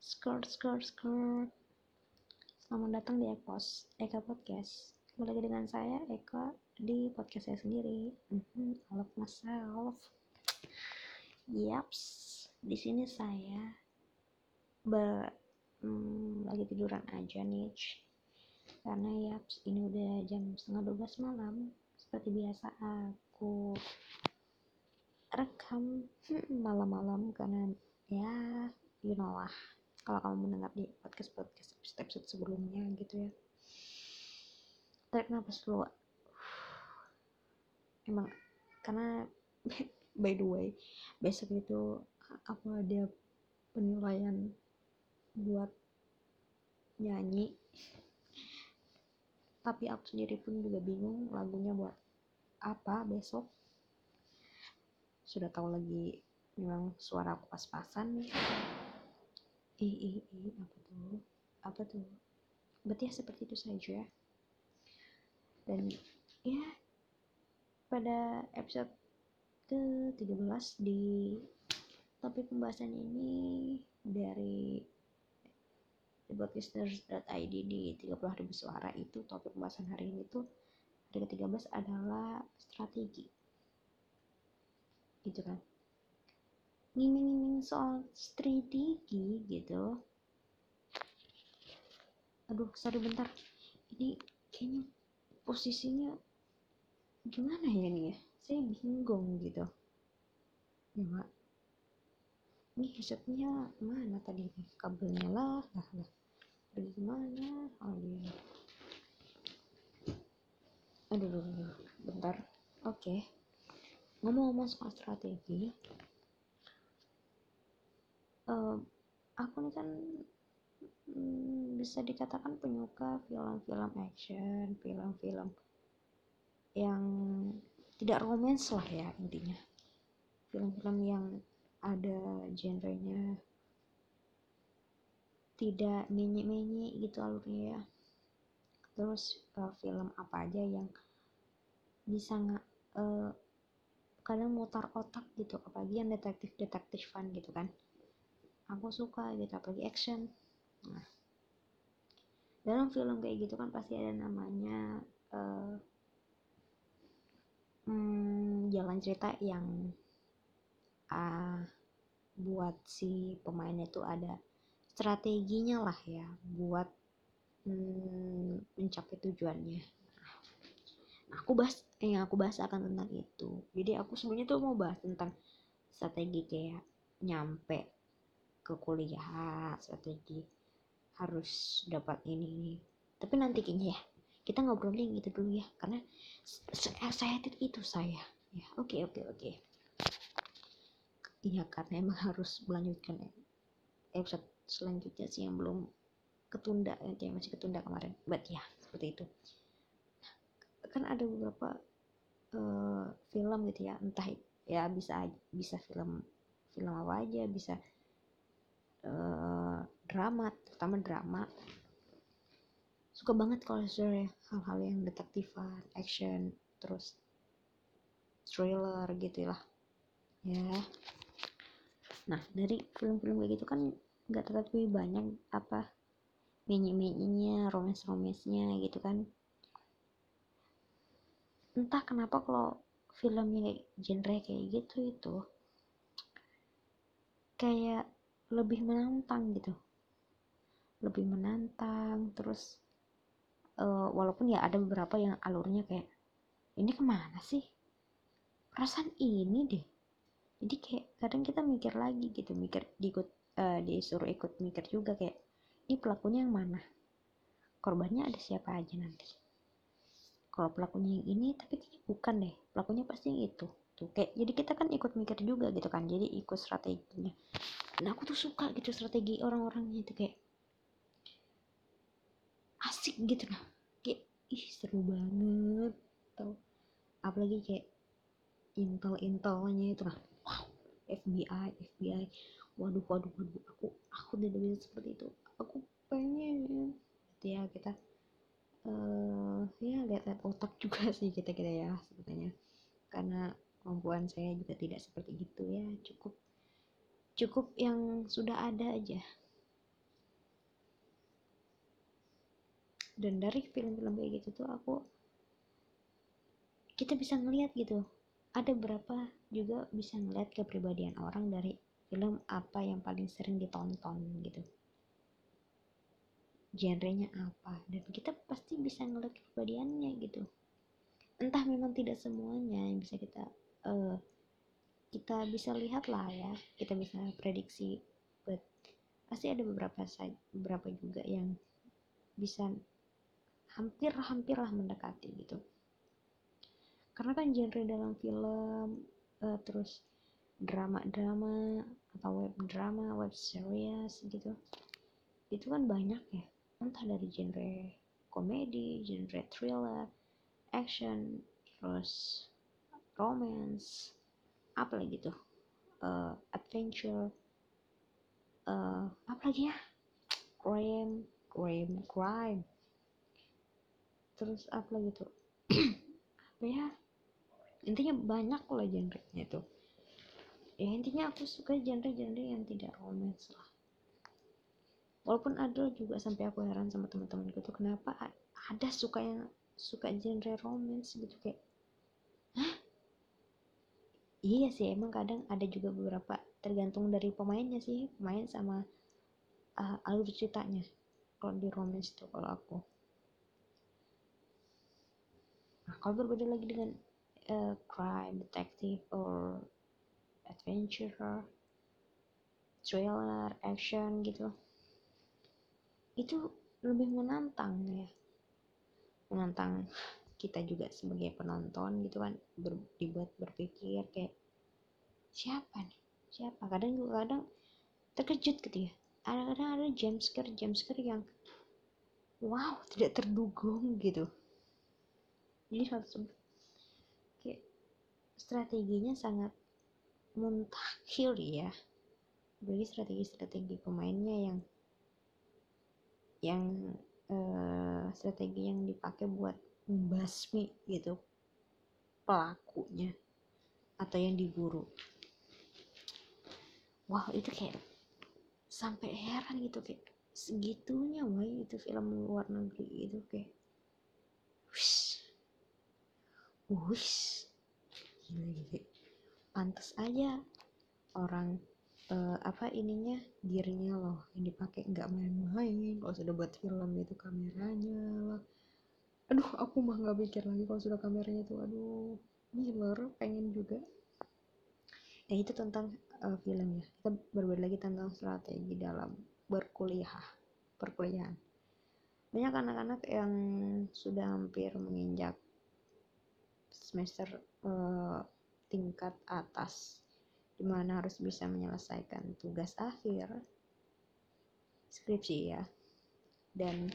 Skirt, skirt, skirt. Selamat datang di Ekos, Eka Podcast. Kembali lagi dengan saya, Eka, di podcast saya sendiri. Mm-hmm, I love myself. Yaps, di sini saya ber, hmm, lagi tiduran aja nih. Karena yaps, ini udah jam setengah 12 malam. Seperti biasa aku rekam hmm, malam-malam karena ya you know lah kalau kamu mendengar di podcast podcast episode, episode sebelumnya gitu ya. Tarik nafas dulu emang karena by the way besok itu aku ada penilaian buat nyanyi. Tapi aku sendiri pun juga bingung lagunya buat apa besok. Sudah tahu lagi memang suara aku pas-pasan nih ih ih ih apa tuh? Apa tuh? Berarti ya seperti itu saja. Dan ya pada episode ke 13 di topik pembahasan ini dari thebotlisteners.id di 30.000 suara itu topik pembahasan hari ini tuh hari ke-13 adalah strategi. Gitu kan ngiming-ngiming soal strategi gitu. Aduh sorry bentar. Ini kayaknya posisinya gimana ya nih ya? Saya bingung gitu. Ya ini headsetnya mana tadi? Kabelnya lah lah lah. Oh dia aduh, aduh, aduh. bentar. Oke. Okay. ngomong-ngomong soal strategi uh, aku nih kan hmm, bisa dikatakan penyuka film-film action, film-film yang tidak romance lah ya intinya. Film-film yang ada genrenya tidak menye-menye gitu alurnya ya. Terus uh, film apa aja yang bisa nggak uh, kadang mutar otak gitu apalagi yang detektif detektif fun gitu kan aku suka gitu apalagi action. Nah. Dalam film kayak gitu kan pasti ada namanya uh, hmm, jalan cerita yang uh, buat si pemainnya itu ada strateginya lah ya buat hmm, mencapai tujuannya. Nah, aku bahas yang aku bahas akan tentang itu. Jadi aku sebenarnya tuh mau bahas tentang strategi kayak nyampe ke kuliah strategi harus dapat ini ini. Tapi nanti kayaknya ya kita ngobrolin gitu dulu ya karena saya itu itu saya. Ya oke okay, oke okay, oke. Okay. iya karena emang harus melanjutkan episode selanjutnya sih yang belum ketunda yang masih ketunda kemarin. But ya seperti itu. Kan ada beberapa uh, film gitu ya entah ya bisa bisa film film apa aja bisa uh, drama terutama drama. Suka banget kalau ya hal-hal yang detektifan action terus thriller gitu lah. Ya. Nah dari film-film kayak gitu kan nggak tetapi banyak apa menye-menyenya romance-romance-nya gitu kan. Entah kenapa kalau filmnya genre kayak gitu itu kayak lebih menantang gitu. Lebih menantang terus uh, walaupun ya ada beberapa yang alurnya kayak ini ke mana sih? Perasaan ini deh. Jadi kayak kadang kita mikir lagi gitu mikir diikut uh, disuruh ikut mikir juga kayak ini pelakunya yang mana? Korbannya ada siapa aja nanti? Kalau pelakunya yang ini tapi kayaknya bukan deh pelakunya pasti yang itu tuh kayak jadi kita kan ikut mikir juga gitu kan jadi ikut strateginya. Nah aku tuh suka gitu strategi orang-orangnya itu kayak asik gitu lah kayak ih seru banget tau. Apalagi kayak intel intelnya itu lah wow FBI FBI waduh waduh waduh aku aku tidak bisa seperti itu. Aku pengen gitu ya kita uh, ya lihat-lihat otak juga sih kita kita ya sebetulnya karena kemampuan saya juga tidak seperti itu ya. Cukup cukup yang sudah ada aja. Dan dari film-film kayak gitu tuh aku kita bisa ngelihat gitu. Ada berapa juga bisa ngelihat kepribadian orang dari film apa yang paling sering ditonton gitu. Genrenya apa. Dan kita pasti bisa ngelihat kepribadiannya gitu. Entah memang tidak semuanya yang bisa kita uh, kita bisa lihat lah ya kita bisa prediksi but pasti ada beberapa beberapa juga yang bisa hampir-hampir lah mendekati gitu. Karena kan genre dalam film uh, terus drama-drama atau web drama, web series gitu itu kan banyak ya. Entah dari genre komedi, genre thriller, action, terus romance, apa lagi tuh, uh, adventure, uh, apa lagi ya, crime, crime, crime, terus apa lagi tuh, apa ya, intinya banyak lah genre-nya tuh. Ya intinya aku suka genre-genre yang tidak romance lah. Walaupun ada juga sampai aku heran sama teman-temanku tuh kenapa ada suka yang suka genre romance gitu kayak hah iya sih emang kadang ada juga beberapa tergantung dari pemainnya sih pemain sama uh, alur ceritanya kalau di romance tuh kalau aku. Nah kalau berbeda lagi dengan uh, crime detective or adventure thriller action gitu itu lebih menantang ya. Menantang kita juga sebagai penonton gitu kan ber, dibuat berpikir kayak siapa nih? Siapa? Kadang juga kadang terkejut gitu ya. Ada kadang ada jumpscare jumpscare yang wow tidak terdugong gitu. Jadi suatu strateginya sangat muntakhir ya. Bagi strategi-strategi pemainnya yang yang uh, strategi yang dipakai buat membasmi gitu pelakunya atau yang diburu wah itu kayak sampai heran gitu kayak segitunya wah itu film luar negeri itu kayak wish wish gila pantas aja orang uh, apa ininya dirinya loh yang dipakai nggak main-main kalau sudah buat film itu kameranya lah aduh aku mah nggak pikir lagi kalau sudah kameranya itu aduh ngiler pengen juga. Ya itu tentang uh, film ya. Kita berbeda lagi tentang strategi dalam berkuliah perkuliahan. Banyak anak-anak yang sudah hampir menginjak semester uh, tingkat atas di mana harus bisa menyelesaikan tugas akhir skripsi ya. Dan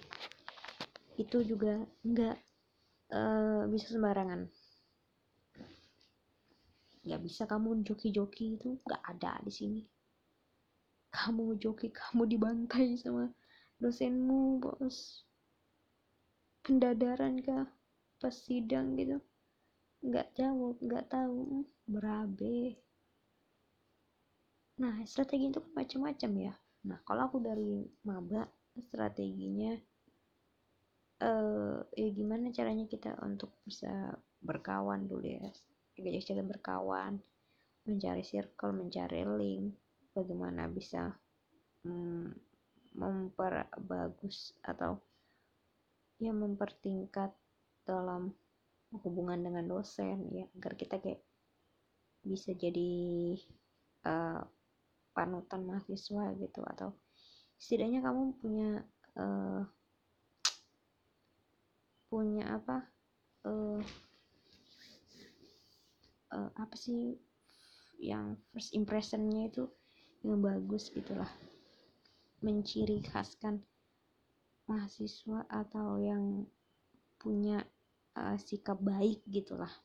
itu juga nggak uh, bisa sembarangan. Nggak bisa kamu joki-joki itu nggak ada di sini. Kamu joki kamu dibantai sama dosenmu bos. Pendadaran kah? Pas sidang gitu. Nggak jawab nggak tahu. Berabe. Nah strategi itu kan macam-macam ya. Nah kalau aku dari maba strateginya eh ya gimana caranya kita untuk bisa berkawan dulu ya? Diajak cara berkawan mencari circle mencari link bagaimana bisa hmm, memperbagus atau ya mempertingkat dalam hubungan dengan dosen ya agar kita kayak bisa jadi uh, panutan mahasiswa gitu. Atau setidaknya kamu punya uh, punya apa uh, uh, apa sih yang first impressionnya itu yang bagus gitulah. Menciri khaskan mahasiswa atau yang punya uh, sikap baik gitulah.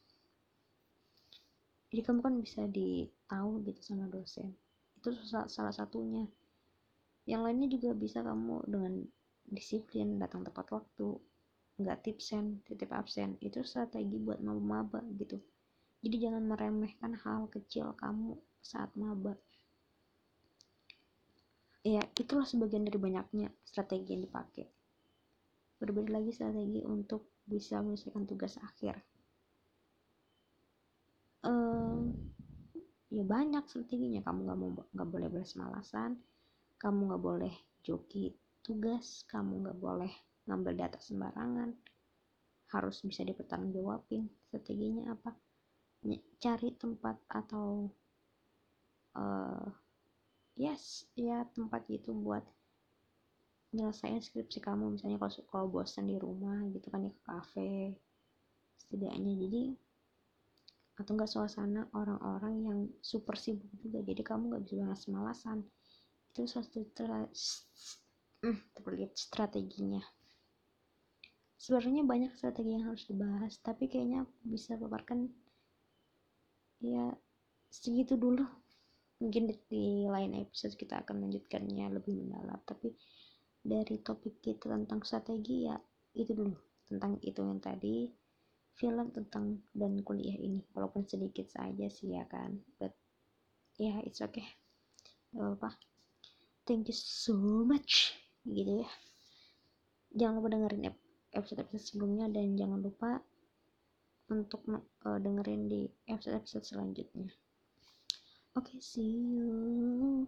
Jadi kamu kan bisa ditahu gitu sama dosen. Itu salah satunya. Yang lainnya juga bisa kamu dengan disiplin datang tepat waktu nggak tipsen titip absen. Itu strategi buat maba-maba gitu. Jadi jangan meremehkan hal kecil kamu saat maba. Ya itulah sebagian dari banyaknya strategi yang dipakai. Berbeda lagi strategi untuk bisa menyelesaikan tugas akhir. Um, ya banyak strateginya. Kamu nggak mau nggak boleh beres malasan kamu nggak boleh joki tugas kamu nggak boleh ngambil data sembarangan harus bisa dipertanggungjawabin. Strateginya apa? Cari tempat atau uh, yes ya tempat itu buat nyelesain skripsi kamu. Misalnya kalau kalau bosan di rumah gitu kan ya ke kafe setidaknya. Jadi atau enggak suasana orang-orang yang super sibuk juga. Jadi kamu nggak bisa malas malasan. Itu suatu hmm, terlihat strateginya sebenarnya banyak strategi yang harus dibahas tapi kayaknya bisa paparkan ya segitu dulu. Mungkin di, di lain episode kita akan lanjutkannya lebih mendalam tapi dari topik kita tentang strategi ya itu dulu. Tentang itu yang tadi film tentang dan kuliah ini. Walaupun sedikit saja sih ya kan? But ya yeah, it's okay. Gak apa-apa. Thank you so much. Gitu ya. Jangan lupa dengerin episode-episode sebelumnya dan jangan lupa untuk uh, dengerin di episode-episode selanjutnya. Oke okay, see you